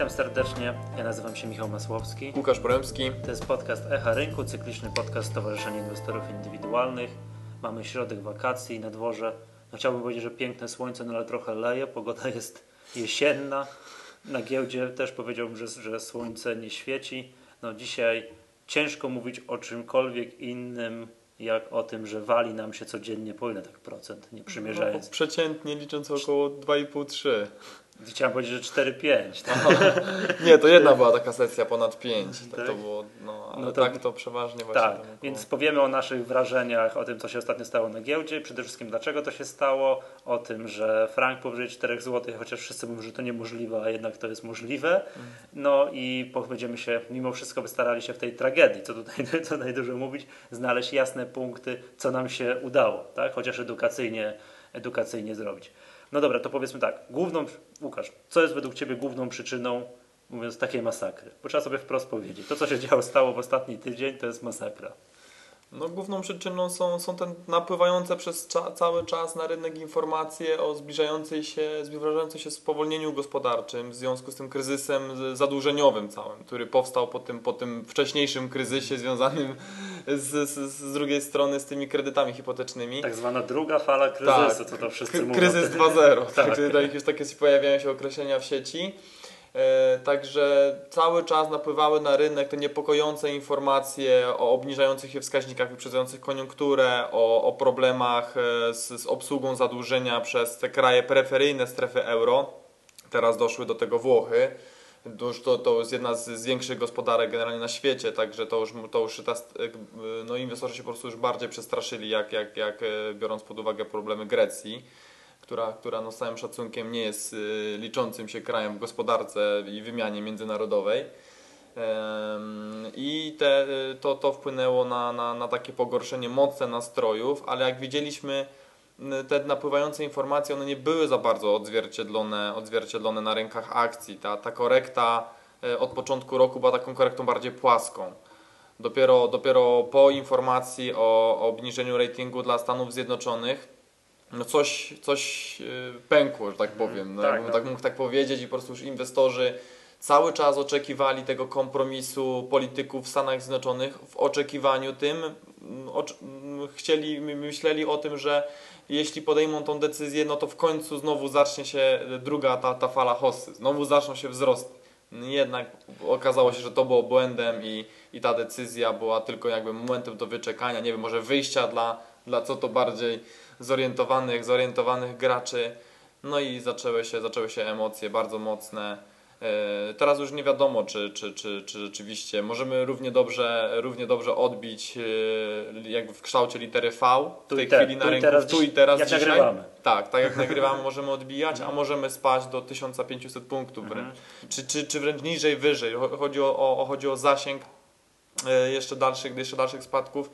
Witam serdecznie, ja nazywam się Michał Masłowski. Łukasz Poremski. To jest podcast Echa Rynku, cykliczny podcast Stowarzyszenia Inwestorów Indywidualnych. Mamy środek wakacji na dworze. No chciałbym powiedzieć, że piękne słońce, no ale trochę leje, pogoda jest jesienna. Na giełdzie też powiedziałbym, że, że słońce nie świeci. No dzisiaj ciężko mówić o czymkolwiek innym, jak o tym, że wali nam się codziennie po ile tak procent, nie przymierzając. No, przeciętnie licząc około 2,5-3. Chciałem powiedzieć, że 4-5. Tak? Nie, to jedna była taka sesja ponad 5. Tak, Tak? to było, no, ale No to- tak to przeważnie właśnie Tak, około... więc powiemy o naszych wrażeniach, o tym, co się ostatnio stało na giełdzie, przede wszystkim dlaczego to się stało, o tym, że frank powyżej 4 zł, chociaż wszyscy mówią, że to niemożliwe, a jednak to jest możliwe. No i będziemy się mimo wszystko starali się w tej tragedii, co tutaj, co tutaj dużo mówić, znaleźć jasne punkty, co nam się udało, tak? chociaż edukacyjnie, edukacyjnie zrobić. No dobra, to powiedzmy tak, główną, Łukasz, co jest według Ciebie główną przyczyną mówiąc takiej masakry? Bo trzeba sobie wprost powiedzieć, to co się działo, stało w ostatni tydzień, to jest masakra. No, główną przyczyną są, są te napływające przez cza, cały czas na rynek informacje o zbliżającej się, zbliżającej się spowolnieniu gospodarczym w związku z tym kryzysem zadłużeniowym całym, który powstał po tym, po tym wcześniejszym kryzysie związanym z, z, z drugiej strony z tymi kredytami hipotecznymi. Tak zwana druga fala kryzysu, co to wszyscy mówią. Kryzys 2.0, Tak. tak. tak. już takie pojawiają się określenia w sieci. E, Także cały czas napływały na rynek te niepokojące informacje o obniżających się wskaźnikach wyprzedzających koniunkturę, o, o problemach e, z, z obsługą zadłużenia przez te kraje peryferyjne strefy euro. Teraz doszły do tego Włochy. To to, jest jedna z, z większych gospodarek generalnie na świecie, także to już, to już ta, no inwestorzy się po prostu już bardziej przestraszyli, jak, jak, jak e, biorąc pod uwagę problemy Grecji która, która no z całym szacunkiem nie jest y, liczącym się krajem w gospodarce i wymianie międzynarodowej. I te, y, to, to wpłynęło na, na, na takie pogorszenie mocne nastrojów, ale jak widzieliśmy, te napływające informacje, one nie były za bardzo odzwierciedlone, odzwierciedlone na rynkach akcji. Ta, ta korekta y, od początku roku była taką korektą bardziej płaską. Dopiero, dopiero po informacji o, o obniżeniu ratingu dla Stanów Zjednoczonych no coś, coś yy, pękło, że tak powiem. No, tak, no. tak mógł tak powiedzieć i po prostu już inwestorzy cały czas oczekiwali tego kompromisu polityków w Stanach Zjednoczonych w oczekiwaniu tym, mm, ocz- mm, chcieli, my- myśleli o tym, że jeśli podejmą tą decyzję, no to w końcu znowu zacznie się druga ta, ta fala hossy, znowu zaczną się wzrosty. Jednak okazało się, że to było błędem i, i ta decyzja była tylko jakby momentem do wyczekania, nie wiem, może wyjścia dla, dla co to bardziej zorientowanych, zorientowanych graczy. No i zaczęły się, zaczęły się emocje bardzo mocne. E, Teraz już nie wiadomo, czy, czy, czy, czy rzeczywiście możemy równie dobrze, równie dobrze odbić e, jakby w kształcie litery V w Tu tej chwili na rynku, teraz tu i teraz jak dzisiaj. nagrywamy. Tak, tak jak nagrywamy możemy odbijać, a możemy spaść do 1500 punktów Mhm. Czy, czy, czy wręcz niżej, wyżej. Cho- Chodzi o, o, chodzi o zasięg e, jeszcze dalszych, jeszcze dalszych spadków.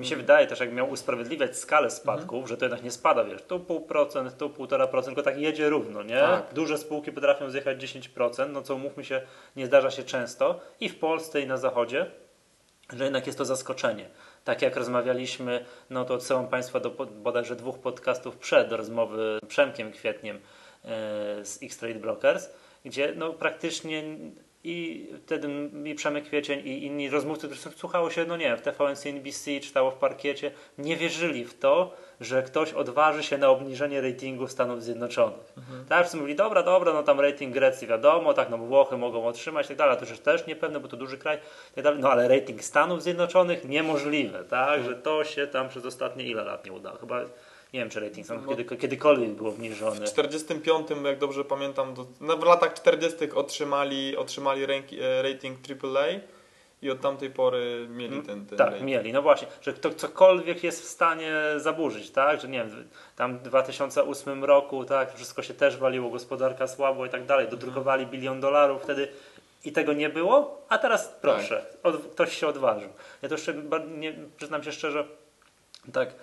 Mi się wydaje też, jak miał usprawiedliwiać skalę spadków, Mhm. że to jednak nie spada, wiesz, tu pół procent, tu półtora procent, tylko tak jedzie równo, nie? Tak. Duże spółki potrafią zjechać 10%, no co umówmy się, nie zdarza się często i w Polsce i na Zachodzie, że jednak jest to zaskoczenie. Tak jak rozmawialiśmy, no to odsyłam Państwa do bodajże dwóch podcastów przed do rozmowy z Przemkiem Kwietniem e, z X-Trade Brokers, gdzie no praktycznie i wtedy i Przemek Kwiecień i inni rozmówcy, którzy słuchało się, no nie w TVN NBC, czytało w parkiecie, nie wierzyli w to, że ktoś odważy się na obniżenie ratingu Stanów Zjednoczonych. Tak, wszyscy mówili, dobra, dobra, no tam rating Grecji wiadomo, tak, no Włochy mogą otrzymać tak dalej, to już też niepewne, bo to duży kraj tak dalej, no ale rating Stanów Zjednoczonych niemożliwe, tak, że to się tam przez ostatnie ile lat nie udało, chyba nie wiem, czy rating Stanów No. kiedy, kiedykolwiek był obniżony. W 45, jak dobrze pamiętam, do, no w latach 40. otrzymali, otrzymali ranki, e, rating AAA i od tamtej pory mieli ten, ten Tak, rating. mieli. No właśnie, że kto cokolwiek jest w stanie zaburzyć, tak? Że nie wiem, tam w 2008 roku, tak, wszystko się też waliło, gospodarka słabo i tak dalej, dodrukowali bilion dolarów wtedy i tego nie było, a teraz proszę, od, ktoś się odważył. Ja to jeszcze, nie, przyznam się szczerze, tak,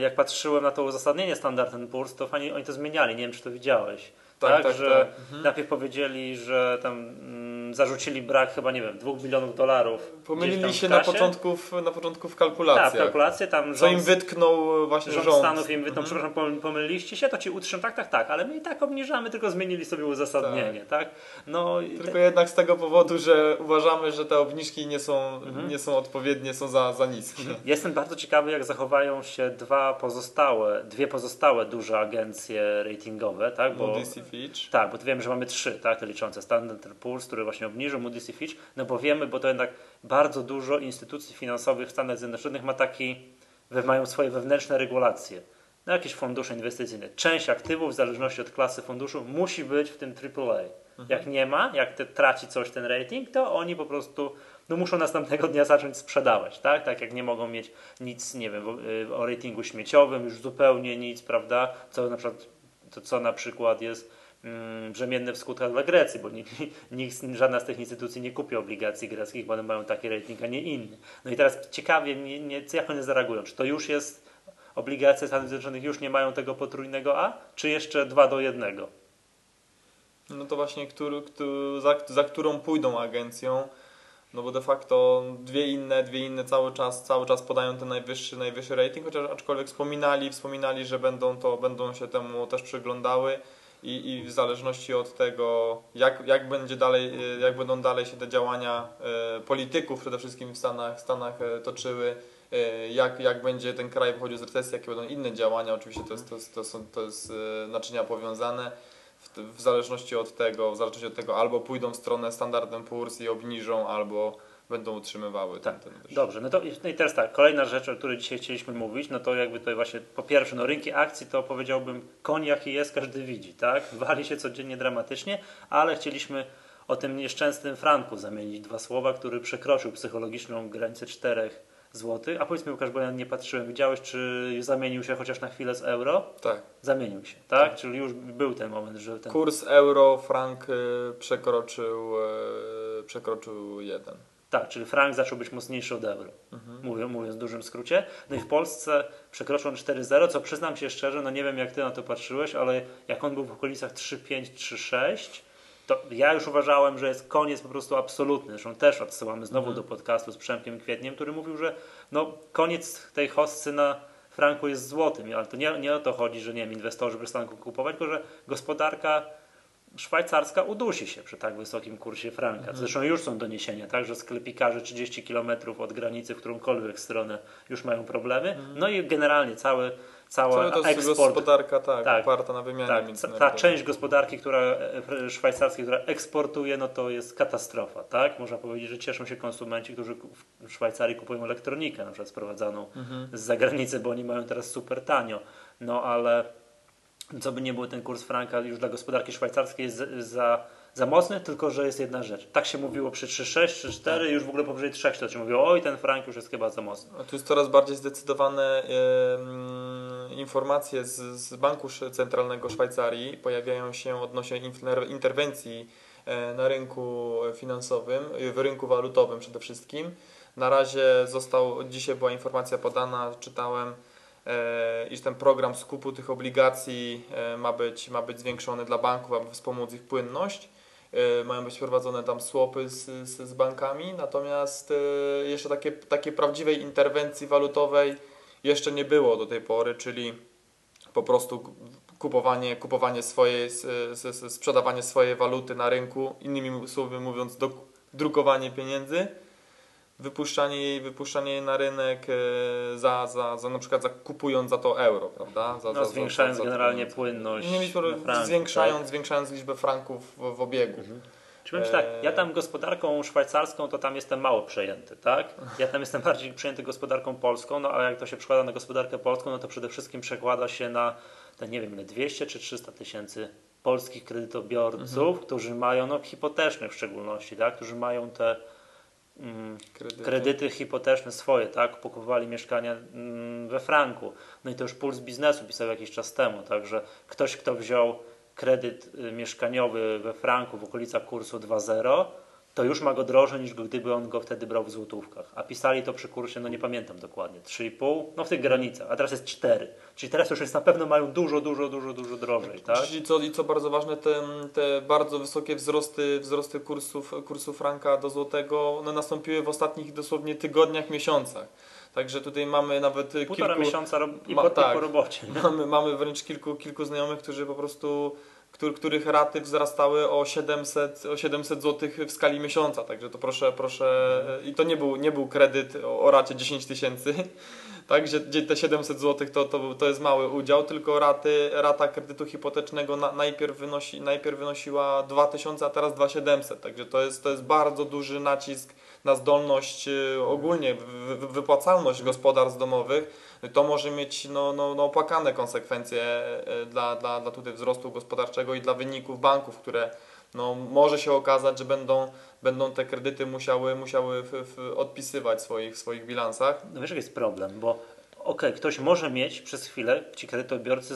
jak patrzyłem na to uzasadnienie Standard Poor's, to fajnie, oni to zmieniali, nie wiem czy to widziałeś. Tak, Tak, tak, że tak. Mhm. najpierw powiedzieli, że tam mm, zarzucili brak chyba, nie wiem, 2 milionów dolarów. Pomylili się na początku, w, na początku w Tak, w kalkulacjach. kalkulację tam Co im rząd, wytknął właśnie rząd rząd. Stanów im wytknął, Mhm. przepraszam, pom- pomyliliście się, to ci utrzym, tak, tak, tak, ale my i tak obniżamy, tylko zmienili sobie uzasadnienie, tak? No, i Tylko jednak z tego powodu, że uważamy, że te obniżki nie są, Mhm. nie są odpowiednie, są za, za niskie. Jestem bardzo ciekawy, jak zachowają się dwa pozostałe, dwie pozostałe duże agencje ratingowe, tak? Bo, Moody's i Fitch. tak, bo tu wiemy, że mamy trzy, tak, te liczące. Standard Poor's, który właśnie obniżył, Moody's i Fitch, no bo wiemy, bo to jednak bardzo dużo instytucji finansowych w Stanach Zjednoczonych ma taki, mają swoje wewnętrzne regulacje. No jakieś fundusze inwestycyjne. Część aktywów, w zależności od klasy funduszu, musi być w tym AAA. Jak nie ma, jak te, traci coś ten rating, to oni po prostu no muszą następnego dnia zacząć sprzedawać, tak? Tak jak nie mogą mieć nic, nie wiem, o ratingu śmieciowym, już zupełnie nic, prawda? Co na przykład, to co na przykład jest brzemienne w skutkach dla Grecji, bo nikt, żadna z tych instytucji nie kupi obligacji greckich, bo one mają taki rating, a nie inny. No i teraz ciekawie, mnie, nie, jak one zareagują? Czy to już jest, obligacje Stanów Zjednoczonych już nie mają tego potrójnego A, czy jeszcze dwa do jednego? No to właśnie, który, który, za, za którą pójdą agencją, no bo de facto dwie inne, dwie inne cały czas, cały czas podają ten najwyższy, najwyższy rating, chociaż aczkolwiek wspominali, wspominali, że będą to, będą się temu też przyglądały i, i w zależności od tego, jak, jak będzie dalej, y, jak będą dalej się te działania y, polityków przede wszystkim w Stanach, Stanach y, toczyły, jak, jak będzie ten kraj wychodził z recesji, jakie będą inne działania, oczywiście to jest, to to są, to jest naczynia powiązane, w, w zależności od tego, w zależności od tego albo pójdą w stronę standardem Poor's i obniżą, albo będą utrzymywały ten, Tak. ten wyższy. Dobrze, no to no i teraz tak, kolejna rzecz, o której dzisiaj chcieliśmy mówić, no to jakby to właśnie, po pierwsze, no rynki akcji to powiedziałbym, koń jaki jest, każdy widzi, tak? Wali się codziennie dramatycznie, ale chcieliśmy o tym nieszczęsnym franku zamienić dwa słowa, który przekroczył psychologiczną granicę 4 zł. A powiedz mi Łukasz, bo ja nie patrzyłem, widziałeś, czy zamienił się chociaż na chwilę z euro? Tak. Zamienił się, tak? Czyli już był ten moment, że ten... Kurs euro, frank y, przekroczył, y, przekroczył jeden. Tak, czyli frank zaczął być mocniejszy od euro, mówią, mówiąc w dużym skrócie. No i w Polsce przekroczył on 4,0, co przyznam się szczerze, no nie wiem jak ty na to patrzyłeś, ale jak on był w okolicach 3,5, 3,6, to ja już uważałem, że jest koniec po prostu absolutny. Zresztą też odsyłamy znowu do podcastu z Przemkiem Kwietniem, który mówił, że no koniec tej hossy na franku jest złotym, ale to nie, nie o to chodzi, że nie wiem, inwestorzy przestaną kupować, tylko że gospodarka szwajcarska udusi się przy tak wysokim kursie franka. Zresztą już są doniesienia, tak, że sklepikarze 30 km od granicy w którąkolwiek stronę już mają problemy. No i generalnie cały, cała Cały to eksport, gospodarka tak, Tak. oparta na wymianie tak, ta, część gospodarki, która e, szwajcarskiej, która eksportuje, no to jest katastrofa, tak? Można powiedzieć, że cieszą się konsumenci, którzy w Szwajcarii kupują elektronikę, na przykład sprowadzaną Mhm. z zagranicy, bo oni mają teraz super tanio. No ale co by nie był ten kurs franka już dla gospodarki szwajcarskiej jest za, za, mocny, tylko że jest jedna rzecz. Tak się mówiło przy 3,6, 3,4, już w ogóle powyżej 3 to się mówiło, oj ten frank już jest chyba za mocny. A Tu jest coraz bardziej zdecydowane em, informacje z, z Banku Centralnego Szwajcarii pojawiają się odnośnie interwencji e, na rynku finansowym, e, w rynku walutowym przede wszystkim. Na razie został, dzisiaj była informacja podana, czytałem, e, iż ten program skupu tych obligacji e, ma być, ma być zwiększony dla banków, aby wspomóc ich płynność. E, Mają być prowadzone tam swapy z, z, z bankami, natomiast jeszcze takie, takiej prawdziwej interwencji walutowej jeszcze nie było do tej pory, czyli po prostu ku- kupowanie, kupowanie swojej, sprzedawanie swojej waluty na rynku, innymi słowy mówiąc, drukowanie pieniędzy, wypuszczanie jej, wypuszczanie jej na rynek e, za, za, za na przykład za, kupując za to euro, prawda? Za, No, zwiększając to generalnie płynność Nie mieć na franku, zwiększając, tak? zwiększając liczbę franków w, w obiegu. Czy powiem tak, ja tam gospodarką szwajcarską to tam jestem mało przejęty, tak? Ja tam jestem bardziej przejęty gospodarką polską, no a jak to się przekłada na gospodarkę polską, no to przede wszystkim przekłada się na te nie wiem ile, 200 czy 300 tysięcy polskich kredytobiorców, Mhm. którzy mają, no hipotecznych w szczególności, tak? Którzy mają te Kredyty. kredyty hipoteczne swoje, tak? Kupowali mieszkania mm, we franku. No i to już Puls Biznesu pisał jakiś czas temu, także ktoś, kto wziął kredyt y, mieszkaniowy we franku w okolicach kursu 2,0, to już ma go drożej niż gdyby on go wtedy brał w złotówkach. A pisali to przy kursie, no nie pamiętam dokładnie, 3,5, no w tych granicach, a teraz jest 4. Czyli teraz już jest na pewno mają dużo, dużo, dużo, dużo drożej, tak? Czyli co, I co bardzo ważne, te, te bardzo wysokie wzrosty, wzrosty kursów, kursu franka do złotego one nastąpiły w ostatnich dosłownie tygodniach, miesiącach. Także tutaj mamy nawet Półtora kilku... miesiąca ro- i Ma- tak. i po robocie. nie? Mamy, mamy wręcz kilku, kilku znajomych, którzy po prostu, których raty wzrastały o 700, o 700 zł w skali miesiąca. Także to proszę, proszę, i to nie był, nie był kredyt o, racie 10 tysięcy, tak, gdzie, te 700 zł to, to, to jest mały udział, tylko raty, rata kredytu hipotecznego na, najpierw, wynosi, najpierw wynosiła 2000, a teraz 2700. Także to jest, to jest bardzo duży nacisk na zdolność y, ogólnie, wy- wy- wypłacalność gospodarstw domowych to może mieć no, no, no opłakane konsekwencje e, dla, dla, dla tutaj wzrostu gospodarczego i dla wyników banków, które no, może się okazać, że będą, będą te kredyty musiały, musiały w, w odpisywać w swoich, swoich bilansach. No wiesz, jaki jest problem, bo okej, ktoś może mieć przez chwilę, ci kredytobiorcy,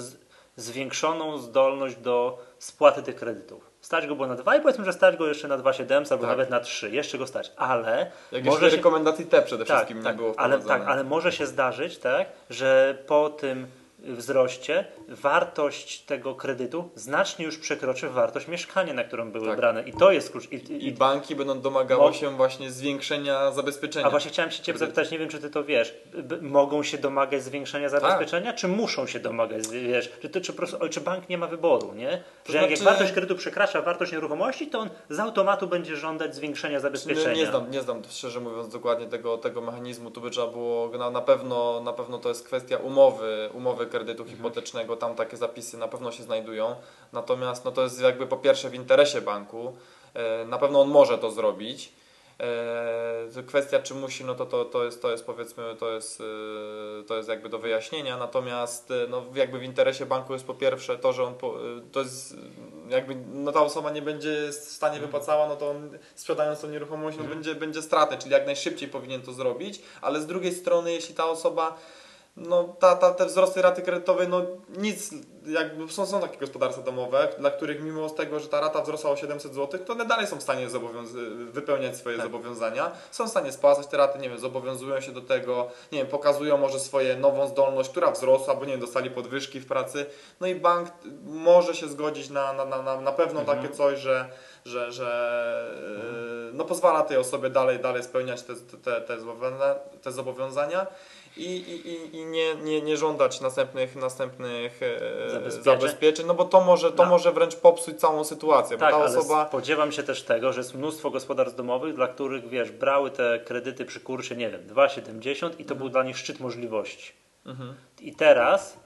zwiększoną zdolność do spłaty tych kredytów. Stać go było na 2 i powiedzmy, że stać go jeszcze na 2,700 albo Tak. nawet na 3. Jeszcze go stać, ale Jak może się, rekomendacji te przede tak, wszystkim tak, nie było ale, tak, ale może się zdarzyć, tak, że po tym wzroście wartość tego kredytu znacznie już przekroczy wartość mieszkania, na którą były Tak. brane. I to jest klucz. I, i, I banki będą domagały Mo- się właśnie zwiększenia zabezpieczenia. A właśnie chciałem się Ciebie zapytać, nie wiem czy Ty to wiesz, b- mogą się domagać zwiększenia Tak. zabezpieczenia, czy muszą się domagać, wiesz, czy, to, czy, po prostu, czy bank nie ma wyboru, nie? Że jak, jak znaczy- wartość kredytu przekracza wartość nieruchomości, to on z automatu będzie żądać zwiększenia zabezpieczenia. Nie, nie, znam, nie znam szczerze mówiąc dokładnie tego, tego mechanizmu. Tu by trzeba było na, na pewno na pewno to jest kwestia umowy, umowy kredytu Mhm. hipotecznego. Tam takie zapisy na pewno się znajdują. Natomiast no to jest jakby po pierwsze w interesie banku. E, na pewno on może to zrobić. E, kwestia czy musi, no to, to, to, jest, to jest powiedzmy, to jest, e, to jest jakby do wyjaśnienia, natomiast no, jakby w interesie banku jest po pierwsze to, że on po, to jest jakby no, ta osoba nie będzie w stanie wypłacała, no to on sprzedając tą nieruchomość no, będzie, będzie straty, czyli jak najszybciej powinien to zrobić, ale z drugiej strony jeśli ta osoba no ta, ta, te wzrosty raty kredytowej, no nic, jakby są, są takie gospodarstwa domowe, dla których mimo tego, że ta rata wzrosła o 700 zł, to one dalej są w stanie wypełniać swoje Tak. zobowiązania, są w stanie spłacać te raty, nie wiem, zobowiązują się do tego, nie wiem, pokazują może swoje nową zdolność, która wzrosła, bo nie wiem, dostali podwyżki w pracy, no i bank może się zgodzić na, na, na, na, pewno Mhm. takie coś, że że, że yy, no pozwala tej osobie dalej, dalej spełniać te, te, te, zobowiązania, te zobowiązania i, i, i- i nie, nie, nie żądać następnych, następnych e, Zabezpieczeń. zabezpieczeń. no bo to może, to No. może wręcz popsuć całą sytuację, Tak, bo ta ale osoba... spodziewam się też tego, że jest mnóstwo gospodarstw domowych, dla których, wiesz, brały te kredyty przy kursie, nie wiem, 2,70 i to był dla nich szczyt możliwości. Mhm. I teraz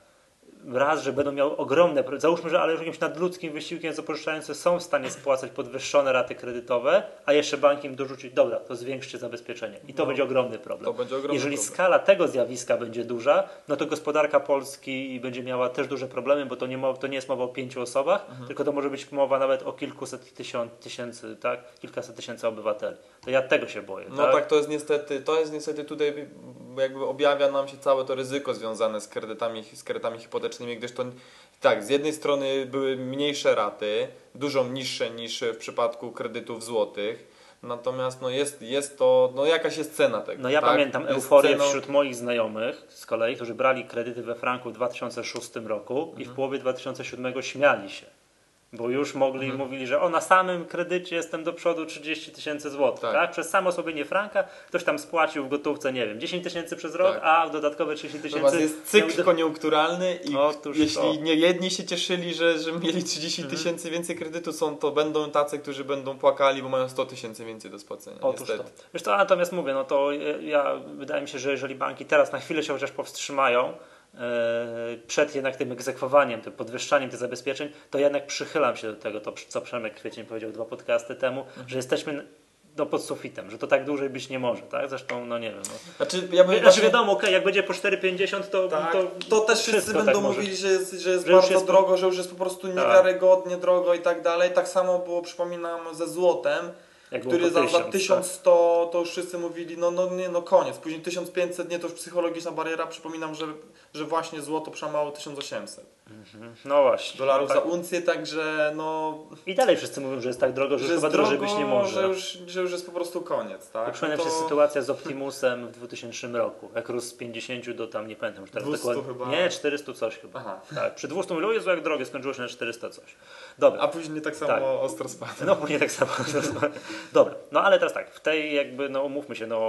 raz, że będą miały ogromne, załóżmy, że ale już jakimś nadludzkim wysiłkiem zapożyczający są w stanie spłacać podwyższone raty kredytowe, a jeszcze bank im dorzuci, dobra, to zwiększcie zabezpieczenie. I to No. będzie ogromny problem. Będzie ogromny Jeżeli problem. skala tego zjawiska będzie duża, no to gospodarka Polski będzie miała też duże problemy, bo to nie, mo- to nie jest mowa o pięciu osobach, Mhm. tylko to może być mowa nawet o kilkuset tysiąc, tysięcy, tak? Kilkaset tysięcy obywateli. To ja tego się boję. No tak, to jest niestety, to jest niestety tutaj jakby objawia nam się całe to ryzyko związane z kredytami, z kredytami hipotecznymi, gdyż to tak, z jednej strony były mniejsze raty, dużo niższe niż w przypadku kredytów złotych, natomiast no jest, jest to, no jakaś jest cena tego. No ja tak? pamiętam Jest euforię ceną- wśród moich znajomych z kolei, którzy brali kredyty we franku w 2006 roku i Mhm. w połowie 2007 śmiali się. Bo już mogli, Mhm. mówili, że o na samym kredycie jestem do przodu 30 tysięcy złotych. Tak. Tak. Przez samo osłabienie franka ktoś tam spłacił w gotówce, nie wiem, 10 tysięcy przez rok, Tak. a dodatkowe 30 Natomiast tysięcy. jest cykl koniunkturalny i Otóż jeśli to. nie jedni się cieszyli, że, że mieli 30 Mhm. tysięcy więcej kredytu, są to będą tacy, którzy będą płakali, bo mają 100 tysięcy więcej do spłacenia. Otóż to. Wiesz to, natomiast mówię, no to ja, wydaje mi się, że jeżeli banki teraz na chwilę się chociaż powstrzymają przed jednak tym egzekwowaniem, tym podwyższaniem tych zabezpieczeń, to jednak przychylam się do tego, to, co Przemek Kwiecień powiedział dwa podcasty temu, że jesteśmy no, pod sufitem, że to tak dłużej być nie może, tak? Zresztą, no nie wiem. No. Znaczy, ja bym Znaczy właśnie- wiadomo, okej, jak będzie po 4,50 to, Tak, to, to, też wszyscy będą tak mówili, że jest, że jest Że bardzo jest- drogo, że już jest po prostu Tak. niewiarygodnie drogo i tak dalej. Tak samo było, przypominam, ze złotem. Jak który za, za 1000, 1100 to już wszyscy mówili, no, no nie, no koniec. Później 1500, nie, to już psychologiczna bariera. Przypominam, że, że właśnie złoto przemało 1800 Mhm. No właśnie. dolarów tak. za uncję, także no... I dalej wszyscy mówią, że jest tak drogo, że, że chyba jest drożej drogo, być nie może. Że już, że już jest po prostu koniec, tak? Przypomina No się to- sytuacja z Optimusem w 2000 roku, jak rósł z 50 do tam, nie pamiętam już teraz 200 dokładnie. chyba. Nie, 400 coś chyba. Aha. Tak, przy 200 mówią, Jezu jak drogie, skończyło się na 400 coś. Dobra. A później tak samo Tak. ostro spadł. No później tak samo. Dobra, no ale teraz tak, w tej jakby, no umówmy się, no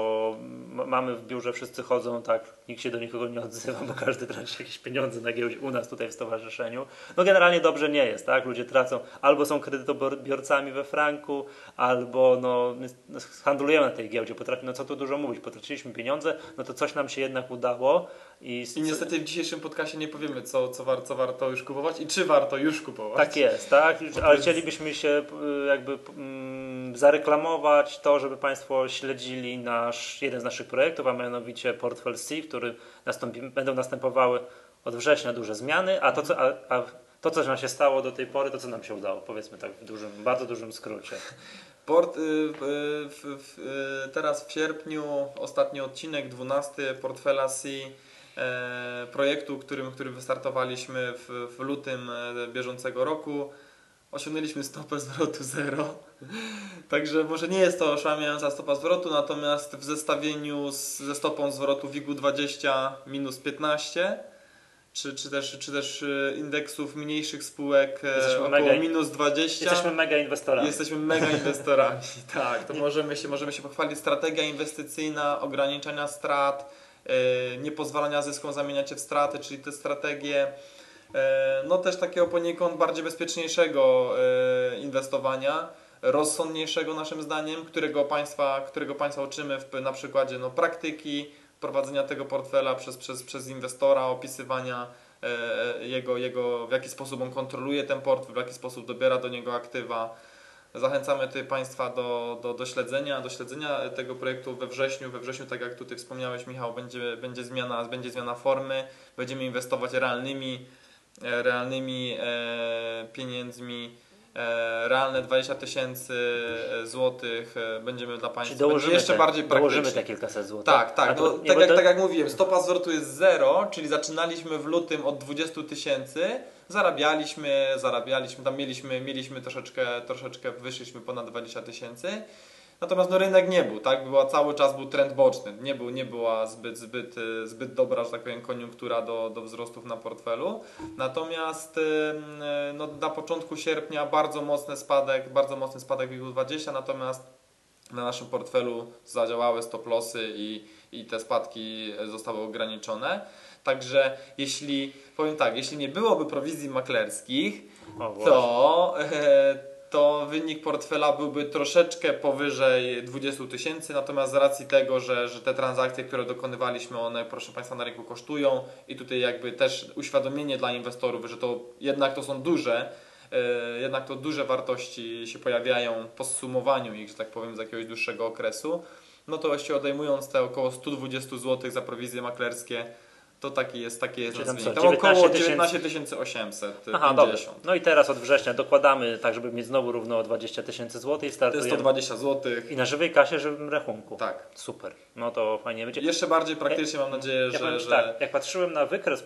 mamy w biurze, wszyscy chodzą, tak, nikt się do nikogo nie odzywa, bo każdy traci jakieś pieniądze na giełdzie u nas tutaj w stowarzyszeniu. No generalnie dobrze nie jest, tak, ludzie tracą, albo są kredytobiorcami we franku, albo no my handlujemy na tej giełdzie, potrafi, no co tu dużo mówić, potraciliśmy pieniądze, no to coś nam się jednak udało i, I niestety w dzisiejszym podcastie nie powiemy, co, co, war, co warto już kupować i czy warto już kupować. Tak jest, tak? Ale chcielibyśmy się y, jakby mm, zareklamować to, żeby Państwo śledzili nasz, jeden z naszych projektów, a mianowicie Portfel C, w którym nastąpi, będą następowały od września duże zmiany, a to, co, a, a to, co nam się stało do tej pory, to co nam się udało, powiedzmy tak w dużym, bardzo dużym skrócie. Port, y, y, y, teraz w sierpniu ostatni odcinek, 12 Portfela C, e, projektu, którym, którym wystartowaliśmy w, w lutym e, bieżącego roku. Osiągnęliśmy stopę zwrotu 0. Także może nie jest to oszałamiająca stopa zwrotu, natomiast w zestawieniu z, ze stopą zwrotu WIG-20 minus 15 czy, czy, też, czy też e, indeksów mniejszych spółek e, Jesteśmy około mega- minus 20. Jesteśmy mega inwestorami. Jesteśmy mega inwestorami, tak. To możemy się, możemy się pochwalić. Strategia inwestycyjna, ograniczania strat, yy, niepozwalania zyskom zamieniać się w straty, czyli te strategie. No też takiego poniekąd bardziej bezpieczniejszego inwestowania, rozsądniejszego naszym zdaniem, którego państwa, którego państwa uczymy w, na przykładzie no, praktyki, prowadzenia tego portfela przez, przez, przez inwestora, opisywania e, jego, jego, w jaki sposób on kontroluje ten portfel, w jaki sposób dobiera do niego aktywa. Zachęcamy tutaj Państwa do, do, do, śledzenia, do śledzenia tego projektu we wrześniu. We wrześniu, tak jak tutaj wspomniałeś Michał, będzie, będzie, zmiana, będzie zmiana formy. Będziemy inwestować realnymi, e, realnymi e, pieniędzmi. E, realne 20 tysięcy e, złotych e, będziemy dla Państwa. dołożymy, jeszcze te, bardziej dołożymy praktyczny. te kilkaset złotych. Tak, tak. No, to- tak, jak, to- tak jak mówiłem, stopa zwrotu jest 0, czyli zaczynaliśmy w lutym od 20 tysięcy, zarabialiśmy, zarabialiśmy, tam mieliśmy, mieliśmy troszeczkę, troszeczkę wyszliśmy ponad 20 tysięcy. Natomiast no, rynek nie był, tak? Była, cały czas był trend boczny. Nie, był, nie była zbyt, zbyt, y, zbyt dobra, że tak powiem, koniunktura do, do wzrostów na portfelu. Natomiast ym, y, no, na początku sierpnia bardzo mocny spadek, bardzo mocny spadek WIG-20, natomiast na naszym portfelu zadziałały stop lossy i, i te spadki zostały ograniczone. Także jeśli, powiem tak, jeśli nie byłoby prowizji maklerskich, O, to, e, to wynik portfela byłby troszeczkę powyżej 20 tysięcy, natomiast z racji tego, że, że te transakcje, które dokonywaliśmy, one proszę Państwa na rynku kosztują i tutaj jakby też uświadomienie dla inwestorów, że to jednak to są duże, e, jednak to duże wartości się pojawiają po zsumowaniu ich, że tak powiem, z jakiegoś dłuższego okresu, no to właściwie odejmując te około 120 zł za prowizje maklerskie, to taki jest, taki jest co, Tam około 19 19 850. Aha, dobra. No i teraz od września dokładamy, tak żeby mieć znowu równo o 20 tysięcy złotych i To jest startujemy. 120 zł. I na żywej kasie, żywym rachunku. Tak. Super. No to fajnie będzie. Jeszcze bardziej praktycznie mam nadzieję, Ja powiem że, ci że tak, jak patrzyłem na wykres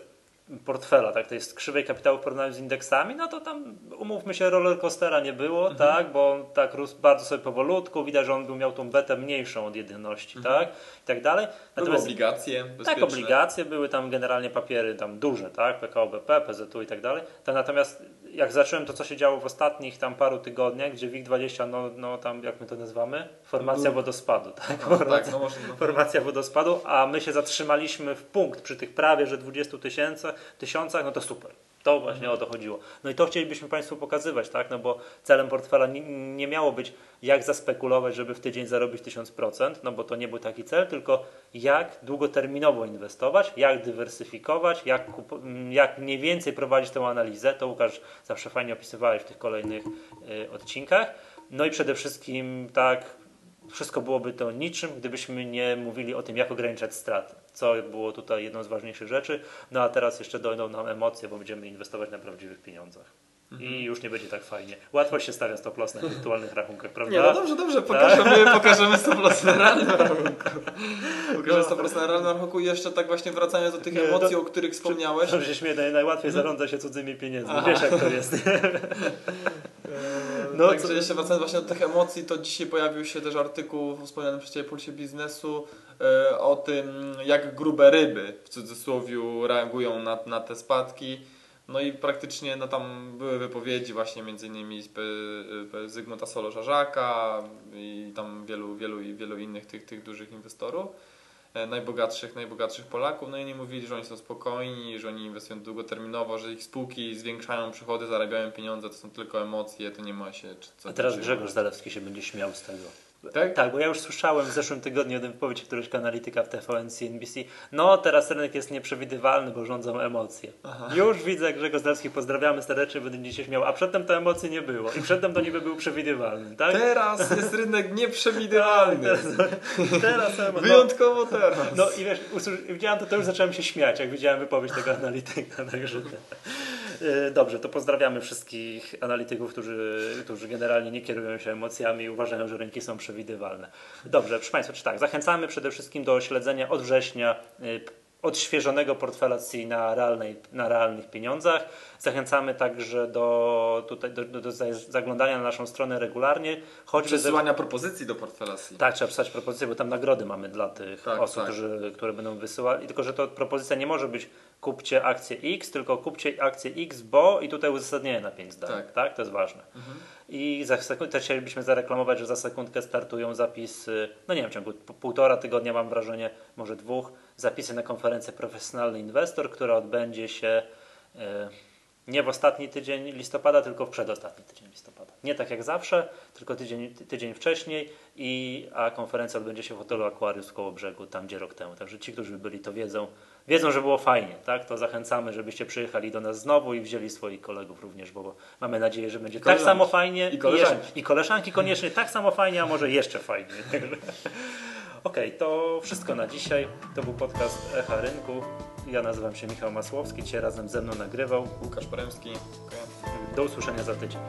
portfela, tak, jest krzywej kapitału w porównaniu z indeksami, no to tam umówmy się, rollercoastera nie było, Mhm. tak, bo on tak rósł bardzo sobie powolutku, widać, że on był miał tą betę mniejszą od jedności, tak, i tak dalej. były Natomiast obligacje tak, obligacje były tam generalnie papiery tam duże, tak, PKO BP, PZU i tak dalej. To natomiast jak zacząłem to, co się działo w ostatnich tam paru tygodniach, gdzie WIG20, no, no tam jak my to nazywamy, formacja Był- wodospadu, tak, No, formacja, tak, no może, no. formacja wodospadu, a my się zatrzymaliśmy w punkt przy tych prawie, że 20 tysięcy, tysiącach, no to super. To właśnie o to chodziło. No i to chcielibyśmy Państwu pokazywać, tak? No bo celem portfela nie, nie miało być jak zaspekulować, żeby w tydzień zarobić 1000%, no bo to nie był taki cel, tylko jak długoterminowo inwestować, jak dywersyfikować, jak, kupo- m, jak mniej więcej prowadzić tę analizę. To Łukasz zawsze fajnie opisywałeś w tych kolejnych y, odcinkach. No i przede wszystkim tak wszystko byłoby to niczym, gdybyśmy nie mówili o tym, jak ograniczać straty, co było tutaj jedną z ważniejszych rzeczy. No a teraz jeszcze dojdą nam emocje, bo będziemy inwestować na prawdziwych pieniądzach. I już nie będzie tak fajnie. Łatwo się stawia stop loss na wirtualnych rachunkach, prawda? Nie, no dobrze, dobrze, pokażemy, pokażemy 100% na realnym rachunku. Pokażemy No. 100% na realnym rachunku i jeszcze tak właśnie wracając do tych Nie, emocji, to- o których wspomniałeś. Dobrze się śmieję, naj- najłatwiej zarządza się cudzymi pieniędzmi. Aha. Wiesz jak to jest. No, No, Także co- jeszcze wracając właśnie do tych emocji, to dzisiaj pojawił się też artykuł w wspomnianym przez Ciebie Pulsie Biznesu e, o tym, jak grube ryby w cudzysłowie reagują na, na te spadki. No i praktycznie no, tam były wypowiedzi właśnie między innymi z P- P- Zygmunta Solo-Żarzaka i tam wielu, wielu, wielu innych tych, tych dużych inwestorów, najbogatszych, najbogatszych Polaków. No i oni mówili, że oni są spokojni, że oni inwestują długoterminowo, że ich spółki zwiększają przychody, zarabiają pieniądze, to są tylko emocje, to nie ma się czy co A teraz. Grzegorz Zalewski się będzie śmiał z tego. Tak? Tak, bo ja już słyszałem w zeszłym tygodniu jeden wypowiedź któregoś analityka w TVN CNBC. No, teraz rynek jest nieprzewidywalny, bo rządzą emocje. Już widzę Grzegorz Zalewski, pozdrawiamy serdecznie, będę się śmiał. A przedtem to emocji nie było. I przedtem to niby był przewidywalny, tak? Teraz jest rynek nieprzewidywalny. Teraz emocje. Wyjątkowo teraz. No i wiesz, usłysz- widziałem to, to już zacząłem się śmiać, jak widziałem wypowiedź tego analityka. Także Dobrze, to pozdrawiamy wszystkich analityków, którzy, którzy generalnie nie kierują się emocjami i uważają, że rynki są przewidywalne. Dobrze, proszę Państwa, czy tak, zachęcamy przede wszystkim do śledzenia od września yy, odświeżonego portfela CI na, realnej, na realnych pieniądzach. Zachęcamy także do, tutaj, do, do, do zaglądania na naszą stronę regularnie, choćby ze, Przesyłania propozycji do portfela C. tak, trzeba pisać propozycję, bo tam nagrody mamy dla tych Tak, osób, tak. Którzy, które będą wysyłali. Tylko, że to propozycja nie może być kupcie akcję X, tylko kupcie akcję X, bo i tutaj uzasadnienie na 5 zdań. Tak. Tak. to jest ważne. Mhm. I za sekund, też chcielibyśmy zareklamować, że za sekundkę startują zapisy, no nie wiem, w ciągu półtora tygodnia mam wrażenie, może dwóch, zapisy na konferencję Profesjonalny Inwestor, która odbędzie się e, nie w ostatni tydzień listopada, tylko w przedostatni tydzień listopada. Nie tak jak zawsze, tylko tydzień, ty- tydzień wcześniej, i, a konferencja odbędzie się w hotelu Aquarius koło brzegu, tam gdzie rok temu. Także ci, którzy byli, to wiedzą, wiedzą, że było fajnie, tak? To zachęcamy, żebyście przyjechali do nas znowu i wzięli swoich kolegów również, bo mamy nadzieję, że będzie tak samo fajnie. I koleżanki. jeszcze- I koleżanki koniecznie tak samo fajnie, a może jeszcze fajniej. Okej, to wszystko na dzisiaj. To był podcast Echa Rynku. Ja nazywam się Michał Masłowski, dzisiaj razem ze mną nagrywał. Łukasz Poremski. Do usłyszenia za tydzień.